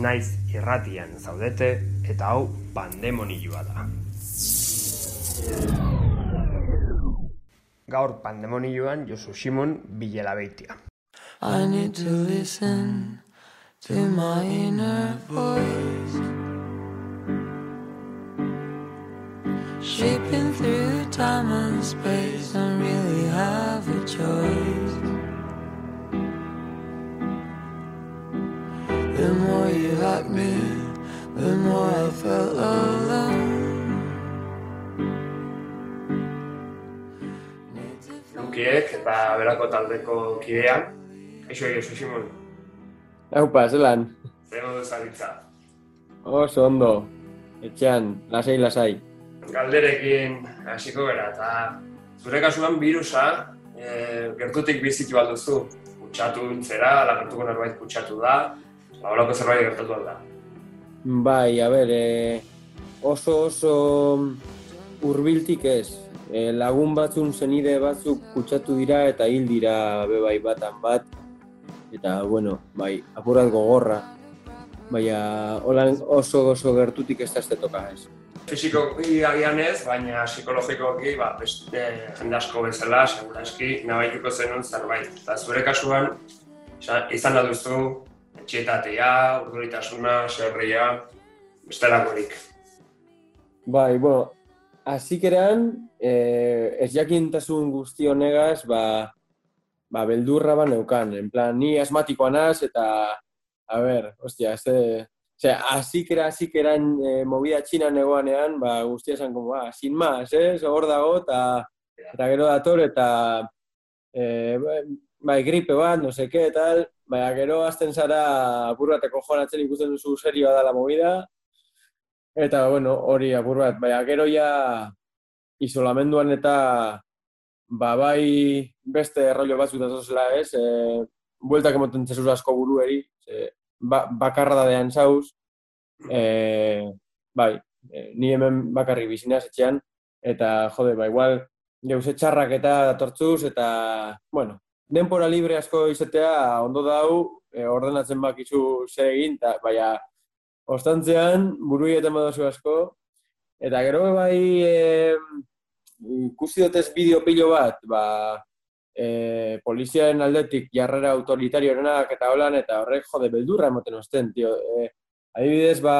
Naiz irratian zaudete eta hau pandemonioa da. Gaur pandemonioan Josu Simon Bilela Beitia. I need to listen to my inner voice Shaping through time and space and really have a choice like me, the more I felt alone. Lukiek eta berako taldeko kidean. Eixo egin, oso Simon. Eupa, zelan. Zer modu zaritza. Oso ondo. Etxean, lasai, lasai. Galderekin hasiko gara, eta zure kasuan virusa e, gertutik bizitu alduzu. Kutsatu zera, lagertuko norbait kutsatu da, Horako zerbait gertatu da. Bai, a ber, e, oso oso hurbiltik ez. E, lagun batzun zenide batzuk kutsatu dira eta hil dira bebai batan bat. Eta, bueno, bai, apurat gogorra. Baina, holan oso oso gertutik ez da toka ez. Fizikoki agian ez, baina psikologikoki, ba, beste jende asko bezala, seguraski, nabaituko zenun zerbait. Eta zure kasuan, izan da duzu, etxetatea, urduritasuna, zerria, bestelakorik. Bai, bueno, azikeran, eh, ez jakintasun guzti honegaz, ba, ba, beldurra ba neukan. En plan, ni asmatikoa naz, eta, a ber, ostia, ez de... Osea, azikera, azikeran e, movida txina negoanean, ba, guztia esan, como, ba, sin más, eh? Hor dago, eta, eta gero dator, eta, eh, bai, gripe bat, no qué, tal, Baina gero azten zara apur bateko joan ikusten duzu serioa da la movida. Eta, bueno, hori apur bat. Baina gero ja isolamenduan eta ba, bai beste errollo bat zuta zozela ez. E, bueltak emoten txezuz asko buru eri. E, ba, bakarra da dean zauz. E, bai, e, ni hemen bakarri bizinaz etxean. Eta, jode, ba, igual, jauze txarrak eta datortzuz, eta, bueno, denpora libre asko izatea ondo dau, e, ordenatzen bakizu ze egin, ta, baina ostantzean burui eta modozu asko, eta gero bai e, ikusi dutez bideo pilo bat, ba, e, poliziaren aldetik jarrera autoritarioenak eta holan, eta horrek jode beldurra emoten osten, tio. E, adibidez, ba,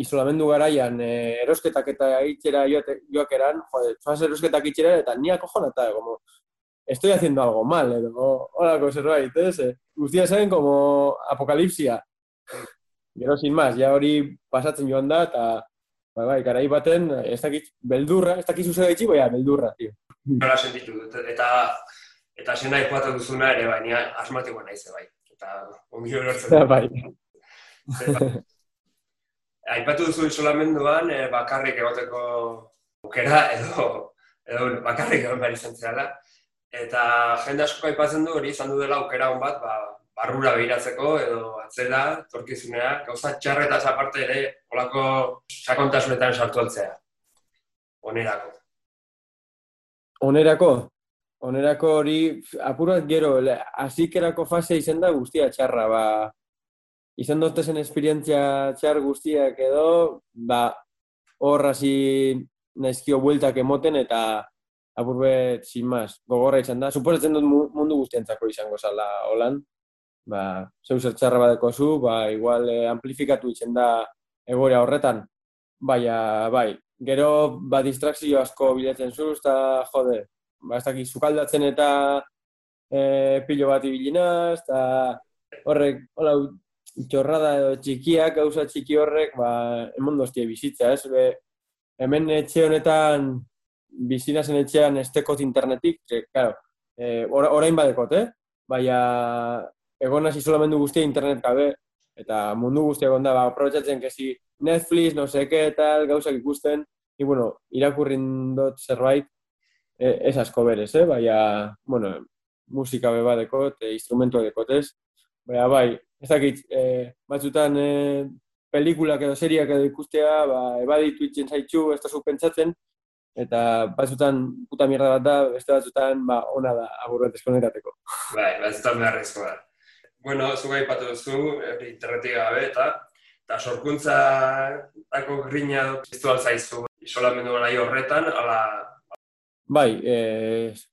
isolamendu garaian e, erosketak eta itxera joak eran, jode, zuaz erosketak itxera, eta niako jonata, como, estoy haciendo algo mal, edo, holako zerbait, ez? Eh? Guztia zen, como apocalipsia. Gero, sin más, ja hori pasatzen joan da, eta, bai, bai, garai baten, ez dakit, beldurra, ez dakit zuzera itxi, bai, beldurra, tio. Nola sentitu dut, eta, eta zena ikuatu duzuna ere, bai, nia asmatikoa nahi bai. Eta, ongi horretzen. Ja, bai. Aipatu duzu isolamenduan, eh, bakarrik egoteko aukera edo, edo bakarrik egon behar izan Eta jende asko aipatzen du hori izan du dela aukera hon bat, ba, barrura behiratzeko edo atzela, torkizunea, gauza txarretaz aparte ere, olako sakontasunetan sartu altzea. Onerako. Onerako? Onerako hori, apurat gero, azikerako fase izan da guztia txarra, ba, izan zen esperientzia txar guztiak edo, ba, hor hasi naizkio bueltak emoten eta aburbet, sin mas, gogorra izan da. Suposatzen dut mundu guztientzako izango zala holan. Ba, zeu zertxarra badeko zu, ba, igual eh, amplifikatu izan da egoera horretan. Baina, bai, gero, ba, distrakzio asko bilatzen zu, eta, jode, ba, ez dakit, zukaldatzen eta e, pilo bat ibilinaz, eta horrek, hola, txorrada edo txikiak, gauza txiki horrek, ba, emon doztie bizitza, ez? Be, hemen etxe honetan, bizina zen etxean estekot internetik, ze, claro, e, orain badekot, eh? Baina, egon hasi solamendu guztia internet gabe, eta mundu guztia egon da, ba, aprobetsatzen kesi Netflix, no seke, tal, gauzak ikusten, i, bueno, irakurrin dut zerbait, e, ez asko berez, eh? Baina, bueno, musika beba dekot, e, instrumentua dekot, ez? Baina, bai, ez dakit, e, batzutan, e, pelikulak edo seriak edo ikustea, ba, ebaditu itzen zaitxu, ez da pentsatzen, eta batzutan puta mierda bat da, beste batzutan ba, ona da aburret eskonetateko. Bai, batzutan beharrezko da. Bueno, zu gai patu duzu, internetik gabe, eta eta sorkuntza dako grina piztu alzaizu isolamendu gara horretan, ala... Bai, e,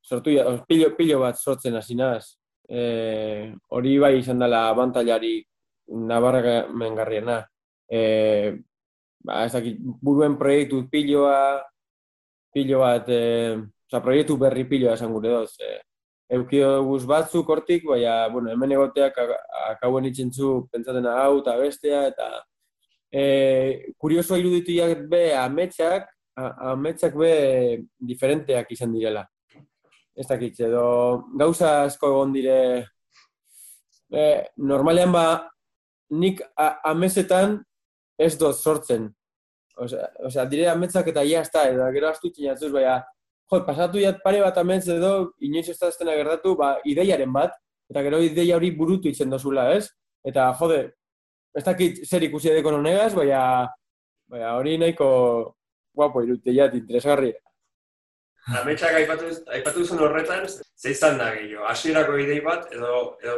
sortu, pilo, pilo bat sortzen hasi naz. E, hori bai izan dela abantailari nabarra mengarriena. E, ba, ez dakit, buruen proiektu piloa, pilo bat, e, oza, proiektu berri piloa esan gure doz. E, eukio guz batzuk hortik, baina, bueno, hemen egoteak akauen itzentzu pentsaten hau eta bestea, eta e, kurioso iruditu be ametsak, ametsak be diferenteak izan direla. Ez dakit, edo gauza asko egon dire, e, normalean ba, nik amesetan ez doz sortzen, Osea, osea, dire ametzak eta ia esta, edo gero astu txinatzuz, baina, jo, pasatu jat pare bat ametz edo, inoiz ez da estena gertatu, ba, ideiaren bat, eta gero ideia hori burutu itzen dozula, ez? Eta, jode, ez dakit zer ikusi edeko nonegaz, baina, baina hori nahiko guapo irute jat, interesgarri. Ametxak aipatu, aipatu zuen horretan, ze izan da gehiago, asierako idei bat, edo, edo,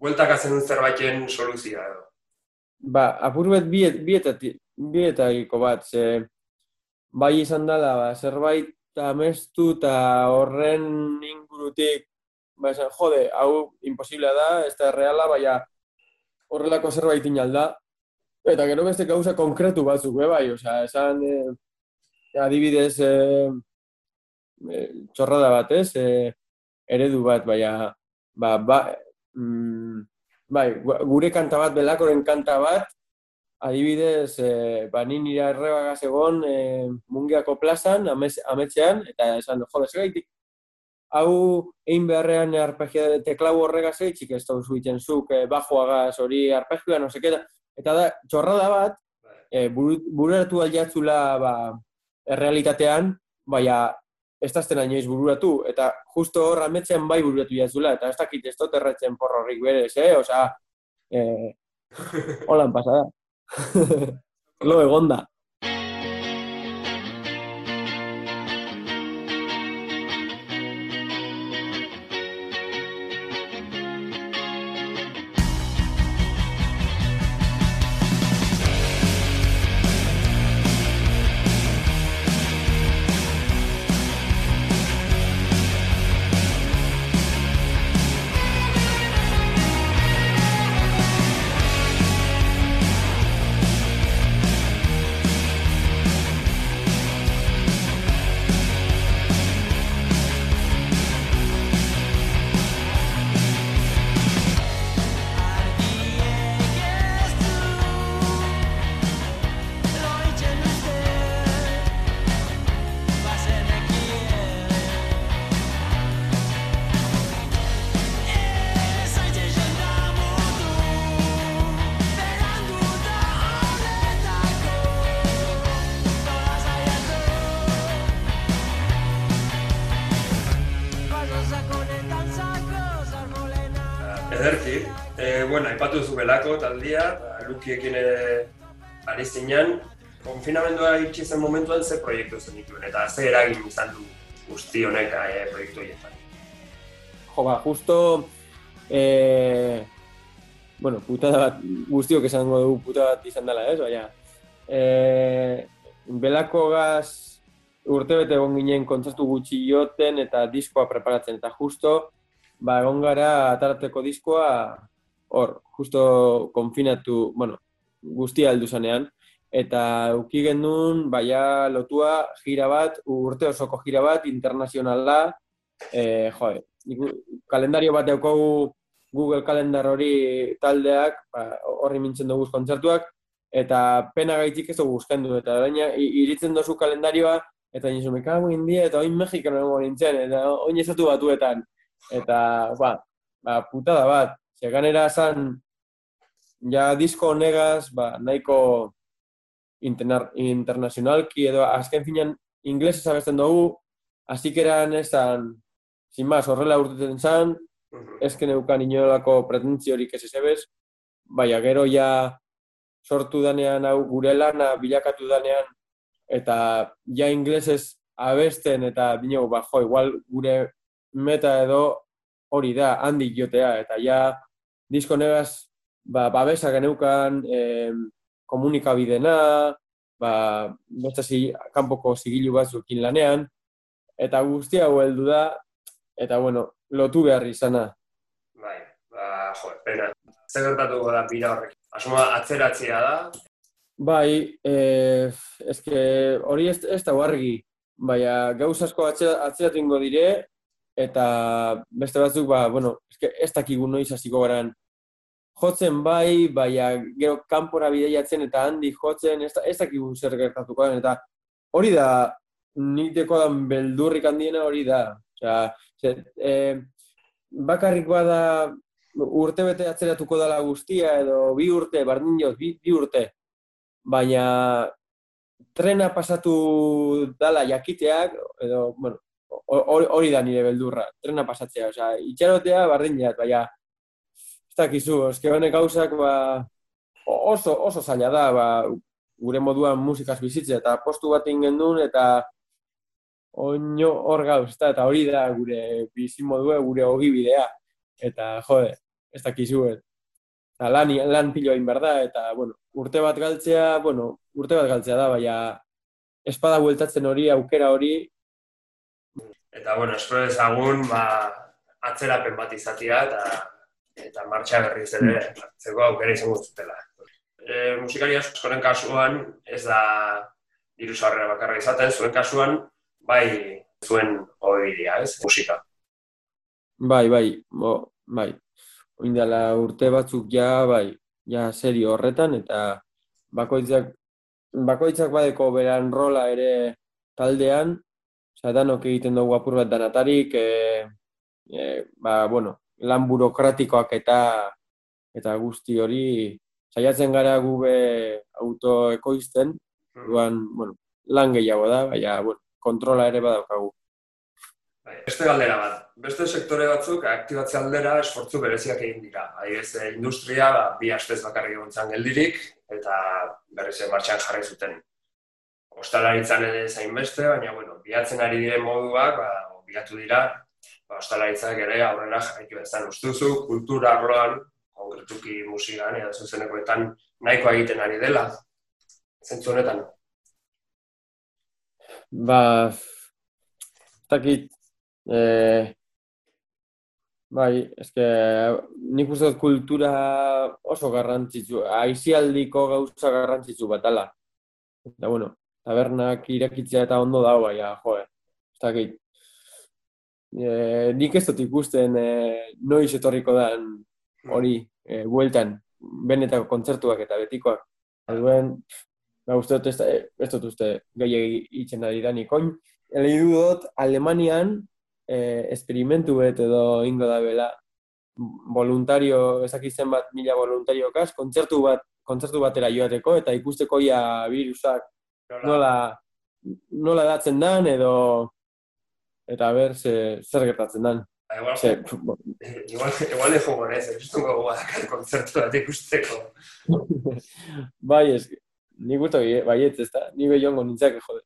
bueltak azen zerbaiten soluzia, edo? Ba, apur bet bietatik, bietagiko bat, ze bai izan dela, ba, zerbait amestu eta horren ingurutik, ba, esan, jode, hau imposiblea da, ez da reala, baina horrelako zerbait inalda. Eta gero beste gauza konkretu batzuk, be, bai, osea, esan, eh, adibidez, eh, eh, txorrada bat, ez, eh, eredu bat, baina, ba, ba, mm, bai, gure kanta bat, belakoren kanta bat, adibidez, e, ba, ni nire errebagaz egon e, mungiako plazan, ametxean, eta esan, jode, segaitik, hau egin beharrean arpegia de teklau horregaz eitxik, ez da zuitzen zuk, e, bajoagaz hori arpegia, no seke, eta da, txorrada bat, e, bururatu aldiatzula ba, errealitatean, baina ez dazten inoiz bururatu, eta justo hor ametxean bai bururatu jatzula, eta ez dakit ez dut erretzen porrorik berez, eh? Osa, eh, holan pasada. lo de Gonda. Egonda. aipatu zu belako taldia, lukiekin ere ari zinean, konfinamendua itxi zen momentuan ze proiektu zen dituen, eta ze eragin izan du guzti honek e, proiektu horietan. Jo, ba, justo, e, bueno, putada bat, guztiok esango dugu putada bat izan dela, ez, baina, e, belako gaz urte bete egon ginen kontzertu gutxi joten eta diskoa preparatzen. Eta justo, ba, egon gara atarateko diskoa, hor, justo konfinatu, bueno, guztia heldu zanean. Eta uki genuen, baia lotua gira bat, urte osoko gira bat, internazionala, e, joe, kalendario bat daukagu Google kalendar hori taldeak, ba, horri mintzen dugu kontzertuak, eta pena gaitik ez dugu du, eta baina iritzen dozu kalendarioa, eta nizu mekago india, eta oin Mexikano nago nintzen, eta oin ezatu batuetan. Eta, ba, ba putada bat, seganera esan, ja disko honegaz, ba, nahiko interna internazionalki, edo azken finan inglesez abesten dugu, azikeran esan, sin más, horrela urtetzen zan, ez neukan inolako pretentziorik ez ezebez, baina gero ja sortu danean hau gure lana bilakatu danean eta ja inglesez abesten eta bino, ba, jo, igual gure meta edo hori da, handi jotea, eta ja disko negaz, ba, babesa geneukan komunikabidena, ba, besta zi, kanpoko zigilu batzukin lanean, eta guztia hau heldu da, eta bueno, lotu behar izana. Bai, ba, jo, pena. Zer gertatu da bira horrek? Asuma atzeratzea da? Bai, eh, eske hori ez, ez da argi. Baina gauz asko atzeratu ingo dire, eta beste batzuk, ba, bueno, eske ez dakigu noiz hasiko garan. Jotzen bai, baina gero kanpora bideiatzen eta handi jotzen, ez, ez dakigu zer gertatuko eta hori da, nik deko beldurrik handiena hori da. Osea, eh, bakarrik bada urte bete atzeratuko dela guztia, edo bi urte, bardin joz, bi, bi urte. Baina trena pasatu dala jakiteak, edo, bueno, hori da nire beldurra, trena pasatzea. Osea, itxarotea bardin jat, baina ez dakizu, eske honek gauzak ba, oso, oso zaila da, ba, gure moduan musikaz bizitzea, eta postu bat ingen duen, eta oino hor gauz, eta hori da gure bizimodua, gure ogibidea. Eta, jode, ez dakizu, eta lan, lan piloa inberda, eta, bueno, urte bat galtzea, bueno, urte bat galtzea da, baina espada bueltatzen hori, aukera hori. Eta, bueno, espero ezagun, ba, atzerapen bat izatia, eta eta martxa berriz ere, zeko aukera izango zutela. E, musikari askoren kasuan, ez da diru bakarra izaten, zuen kasuan, bai, zuen hori ez, musika. Bai, bai, bo, bai, oindala urte batzuk ja, bai, ja serio horretan, eta bakoitzak, bakoitzak badeko beran rola ere taldean, oza, danok egiten dugu apur bat danatarik, e, e, ba, bueno, lan burokratikoak eta eta guzti hori, saiatzen gara gube autoekoizten, hmm. duan, bueno, lan gehiago da, baina, bueno, kontrola ere badaukagu. Bai, beste galdera bat, beste sektore batzuk aktibatzea aldera esfortzu bereziak egin dira. Adibidez, eh, industria ba, bi astez bakarrik egontzan geldirik eta berriz martxan jarri zuten. Ostalaritzan ere zain beste, baina bueno, biatzen ari diren moduak, ba, biatu dira, ba, ostalaritzak ere aurrera jarraitu ezan ustuzu, kultura arloan, konkretuki musikan edo zuzenekoetan nahikoa egiten ari dela. Zentzu honetan. Ba, takit, E, bai, eske, nik uste dut kultura oso garrantzitsu, aizialdiko gauza garrantzitsu batala. Eta, bueno, tabernak irakitzea eta ondo dago, baina, jo, ez dakit. E, nik ez dut ikusten e, noiz etorriko da hori, e, bueltan, benetako kontzertuak eta betikoak. Alduen, ba, uste dut ez, ez dut uste gehiagi itxen da didanik. Oin, dut, Alemanian, eh, esperimentu bet edo ingo da bela, voluntario, ezakitzen bat mila voluntario kas, kontzertu bat, kontzertu batera joateko, eta ikusteko ia virusak nola, nola datzen dan, edo eta ber, ze, zer gertatzen dan. Ba, igual, ze, igual, igual ez jogo ez, ez dugu gogoak kontzertu bat ikusteko. bai, ez, nik gusto baiet, ez da, ni behiongo nintzak, jode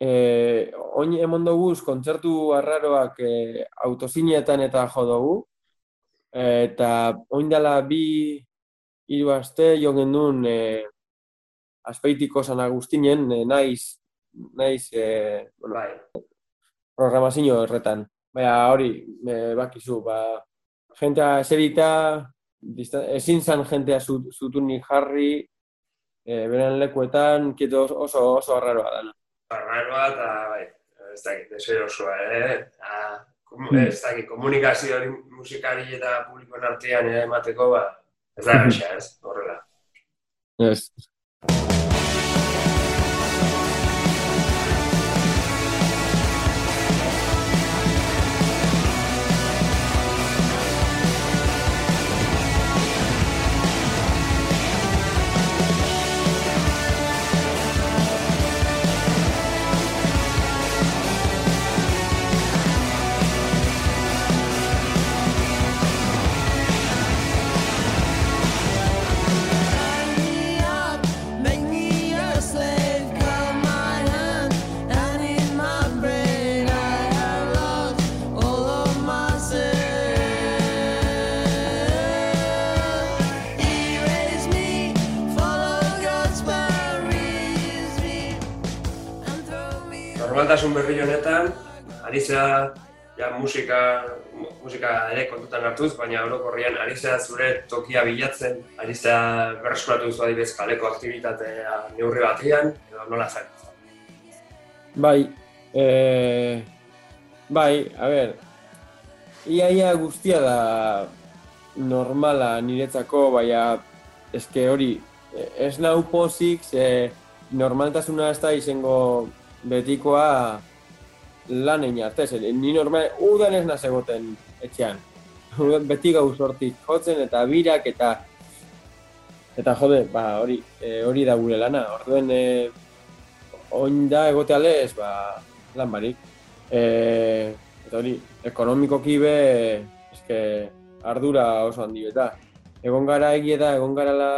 eh, oin emon duguz kontzertu arraroak eh, autozinietan eta jo dugu. eta oin bi hiru aste jo gendun eh, aspeitiko San Agustinen eh, naiz naiz e, bueno, Bai. programazio horretan. Baina hori, e, bakizu, ba, jentea eserita, dista, ezin zan jentea zut, zutunik jarri, e, beren lekuetan, kieto oso, oso, oso arraroa dana. Arraroa eta, bai, ez dakit, deseo osoa, eh? Ah, komu- Hmm. ez dakit, komunikazio hori musikari eta publikoen artean eh, emateko, ba, ez da erresa, ez, horrela. Ez. Tie me. Normaltasun berri honetan, ari ja, musika, mu- musika ere kontutan hartuz, baina orokorrian ari zera zure tokia bilatzen, ari zera berreskuratu zu adibidez kaleko aktibitatea neurri batean, edo nola zen. Bai, e, bai, a ber, iaia guztia da normala niretzako, baina eske hori, e, ez nau pozik, ze normaltasuna ez da izango betikoa lan egin arte, ze ni normal, udan ez naz egoten etxean. Beti gauz hortik jotzen eta birak eta eta jode, ba, hori, e, hori da gure lana. Orduen, e, oin da egote ez, ba, lan barik. E, eta hori, ekonomikoki be, eske, ardura oso handi beta. Egon gara egie da, egon gara la,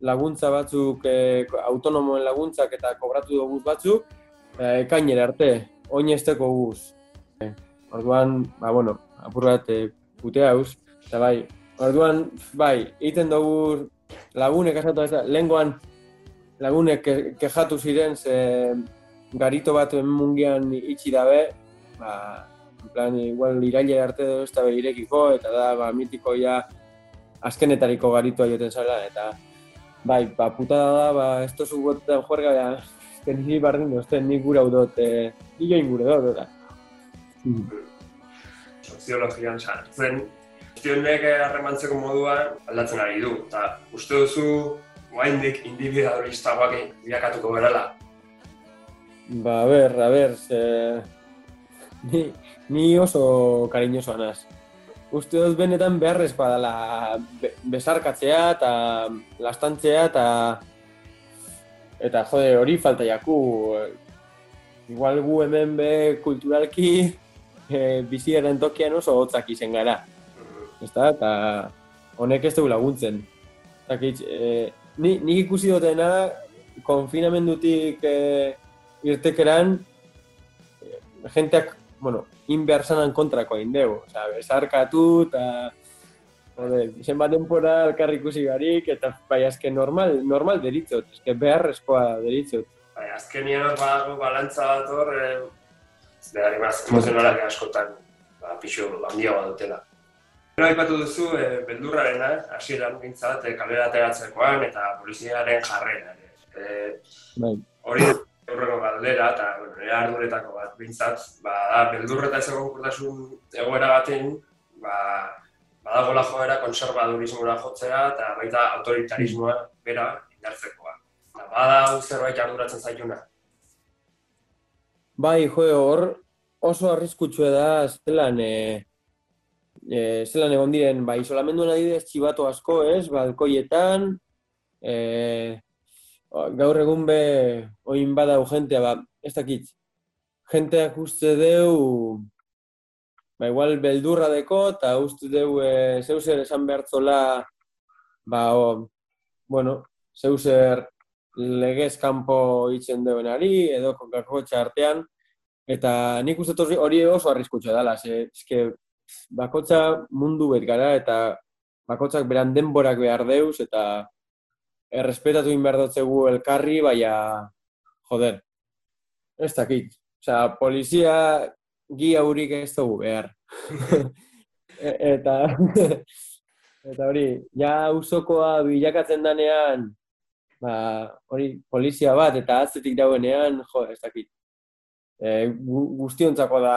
laguntza batzuk, e, autonomoen laguntzak eta kobratu dugu batzuk, ekainera arte, oin guz. E, orduan, ba, bueno, apur bat e, putea hauz, eta bai, orduan, bai, egiten dugu lagunek asatu ez lehengoan lagunek ke- kejatu ziren ze garito bat mungian itxi dabe, ba, en plan, igual iraile arte edo ez da irekiko, eta da, ba, mitiko ja azkenetariko garitoa joten zela, eta bai, ba, putada da, ba, ez tozu gotetan juerga, ja, que ni bardin dozten, ni gura udot, eh, ni join gure dut, eta. soziologian sartzen, guztionek harremantzeko modua aldatzen ari du. Eta uste duzu, guaindik individualistagoak bilakatuko gerala. Ba, a ber, a ber, ze... Ni, ni oso kariñoso anaz. Uste dut benetan beharrezkoa dela be, besarkatzea eta lastantzea eta eta jode hori falta jaku. Igual gu hemen be kulturalki e, biziaren tokian oso hotzak izen gara. Eta honek ez dugu laguntzen. Zakit, e, ni, nik ikusi dutena konfinamendutik e, irtekeran e, jenteak, bueno, inbehar zanan kontrakoa indeu. Osea, besarkatu eta Joder, zenbat denpora elkar ikusi garik, eta bai, azken normal, normal deritzot, eske beharrezkoa deritzot. Bai, azkenian hor badago balantza bat hor, eh, behar emozionalak askotan, ba, pixu handiagoa dutela. Gero aipatu duzu, eh, beldurrarena, hasieran bintzat, eh, kalera ateratzekoan eta poliziaren jarrera. Eh, Bai. hori aurreko galdera eta bueno, nire arduretako bat bintzat, ba, da, beldurra eta ez egonkortasun egoera baten, ba, badagola joera konservadurismora jotzea eta baita autoritarismoa bera indartzekoa. Eta bada zerbait arduratzen zaituna. Bai, jo, hor oso arriskutsua da zelan, e, e, zelan egon diren, ba, isolamenduan adibidez txibato asko, ez, balkoietan, e, gaur egun be, oin badau jentea, ba, ez dakit, jenteak uste deu, ba, igual beldurra deko, eta uste deu e, zeuser esan behartzola, ba, o, bueno, zeuser legez kanpo itzen duenari, edo kokakotxa artean, eta nik uste hori- oso arriskutsa dela, ze, eske, bakotza mundu bet gara, eta bakotzak beran denborak behar deuz, eta errespetatu egin behar dotzegu elkarri, baina, joder, ez dakit. Osea, polizia gia hurik ez dugu behar. E- eta, eta hori, ja usokoa bilakatzen danean, ba, hori, polizia bat eta atzetik dauenean, jo, ez dakit. E, gu, guztiontzako da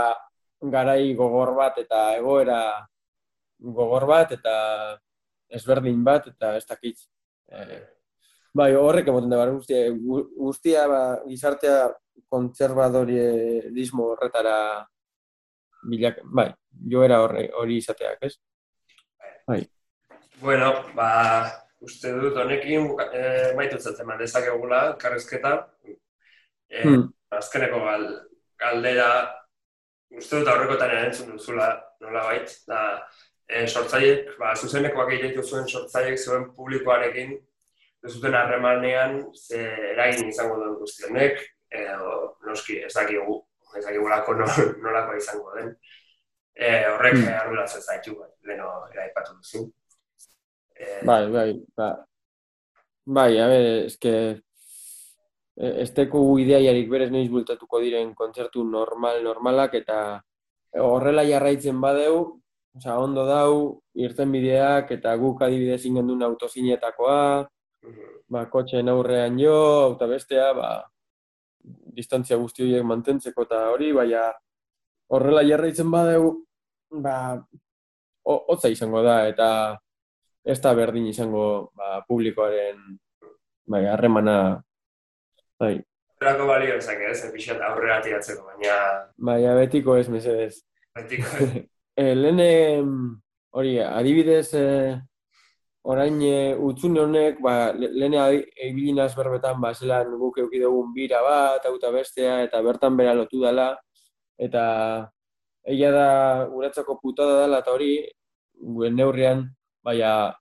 garai gogor bat eta egoera gogor bat eta ezberdin bat eta ez dakit. E, bai, horrek emoten da, bar, guztia, gu- guztia ba, gizartea kontserbadorismo horretara bilak, bai, joera horre, hori izateak, ez? Bueno, ba, uste dut honekin eh, maitutzat eman dezakegula, karrezketa. Eh, Hmm. azkeneko gal, galdera, uste dut aurrekotan erantzun duzula, nola bait, da, e, sortzaiek, ba, zuzenekoak egiten zuen sortzaiek zuen publikoarekin, zuten harremanean, ze eragin izango duen guzti honek, edo noski ez dakigu, ez dakigulako no, nolakoa izango den. E, horrek mm. arduratzen zaitu, bai, leno eraipatu duzu. E, Bai, bai, ba. Bai, a ber, eske ez teko ideiarik berez noiz bultatuko diren kontzertu normal normalak eta horrela jarraitzen badeu, osea, ondo dau, irten bideak eta guk adibidez ingendun autozinetakoa, mhm. ba, kotxeen aurrean jo, auta bestea, ba, distantzia guzti horiek mantentzeko eta hori, baina horrela jarraitzen badeu, ba, ho- hotza izango da, eta ez da berdin izango ba, publikoaren bai, harremana, bai, Horrelako balio ezak ez, pixat aurrera tiratzeko, baina baina betiko ez, mesedez. betiko E, lehen hori, adibidez, e, orain e, utzune honek, ba, le- lehen ibili berbetan, ba, zelan guk euki dugun bira bat, auta bestea, eta bertan bera lotu dela, eta egia da guretzako putada dela, eta hori, guen neurrian, baina,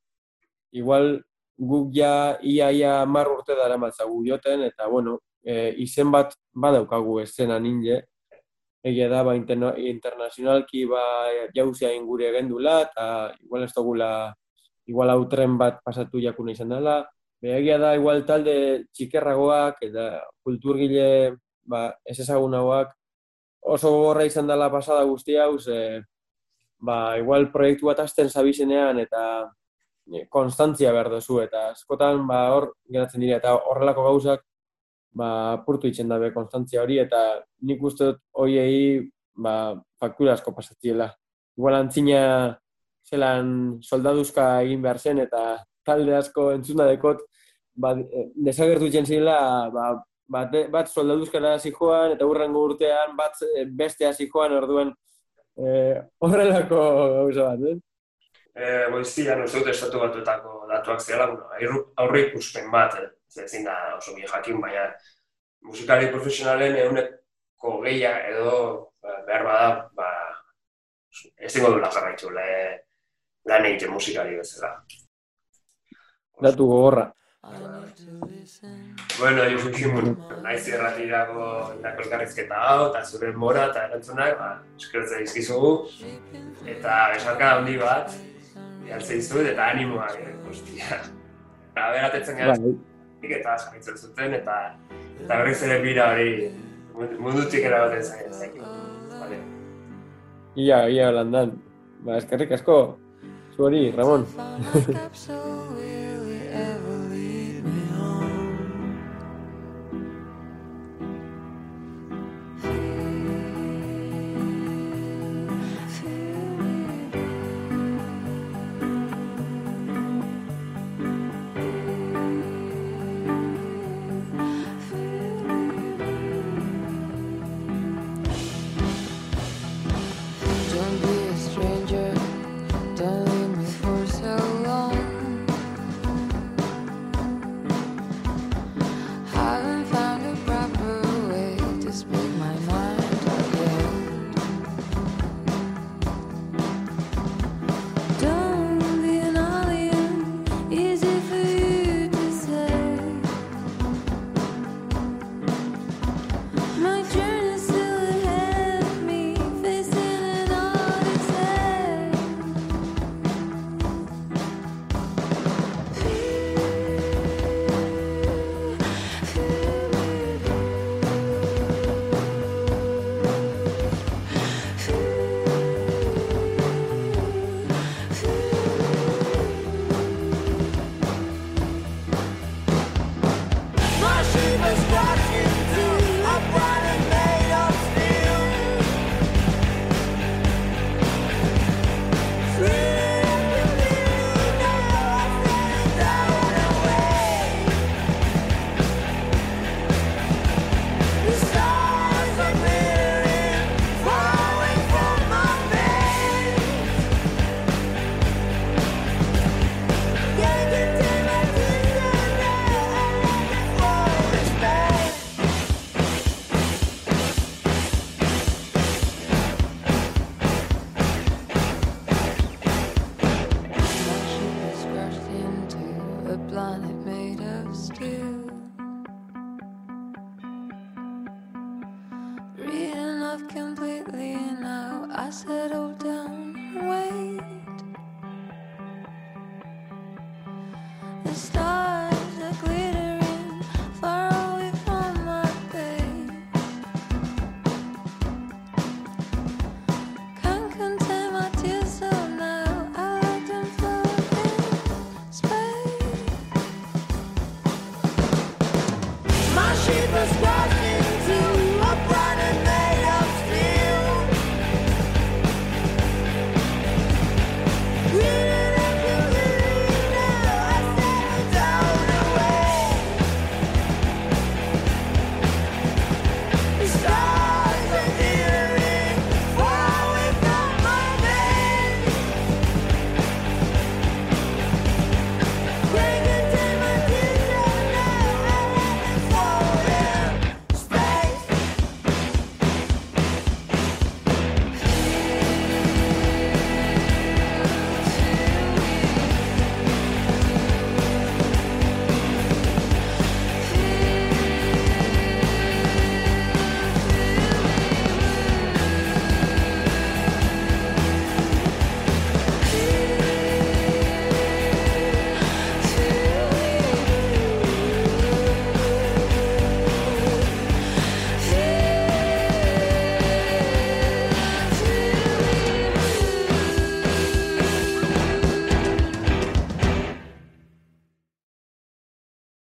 igual guk ja ia ia mar urte dara matzagu joten, eta bueno, e, izen bat badaukagu eszena ninje, egia da, ba, interna, internazionalki ba, jauzia ingure gendula, eta igual ez dugula, igual hau tren bat pasatu jakuna izan dela, Be, egia da, igual talde txikerragoak eta kulturgile ba, ez ezagunagoak oso gogorra izan dela pasada guzti hau, ze, ba, igual proiektu bat hasten zabizenean eta e, konstantzia behar duzu, eta askotan ba, hor geratzen dira, eta horrelako gauzak ba, apurtu itzen dabe konstantzia hori, eta nik uste dut hoiei ba, faktura asko pasatziela. Igual antzina zelan soldaduzka egin behar zen, eta talde asko entzuna dekot, ba, eh, desagertu itzen zirela, ba, bat, bat soldaduzkara hasi joan, eta hurrengo urtean bat eh, beste hasi joan, orduan eh, horrelako gauza bat, eh? e, goiztian uste dut estatu batuetako datuak zela, bueno, aurre- ikuspen bat, eh, ezin da oso bi jakin, baina musikari profesionalen eguneko gehia edo behar bada, ba, ezingo duela jarraitu le, lan egiten musikari bezala. Datu gogorra. Bueno, Josu Kimun, naiz irratirako indako elkarrizketa hau, eta zure mora eta erantzunak, ba, eskertzen dizkizugu, eta besarka handi bat, bialtzen dizut, eta animoak, eh, hostia. Eta beratetzen gara, Bai, eta jarraitzen zuten, eta, eta berriz ere bira hori mundu- mundutik erabaten zain. Vale. ia, ia landan. Ba, eskerrik asko. Zu hori, casa.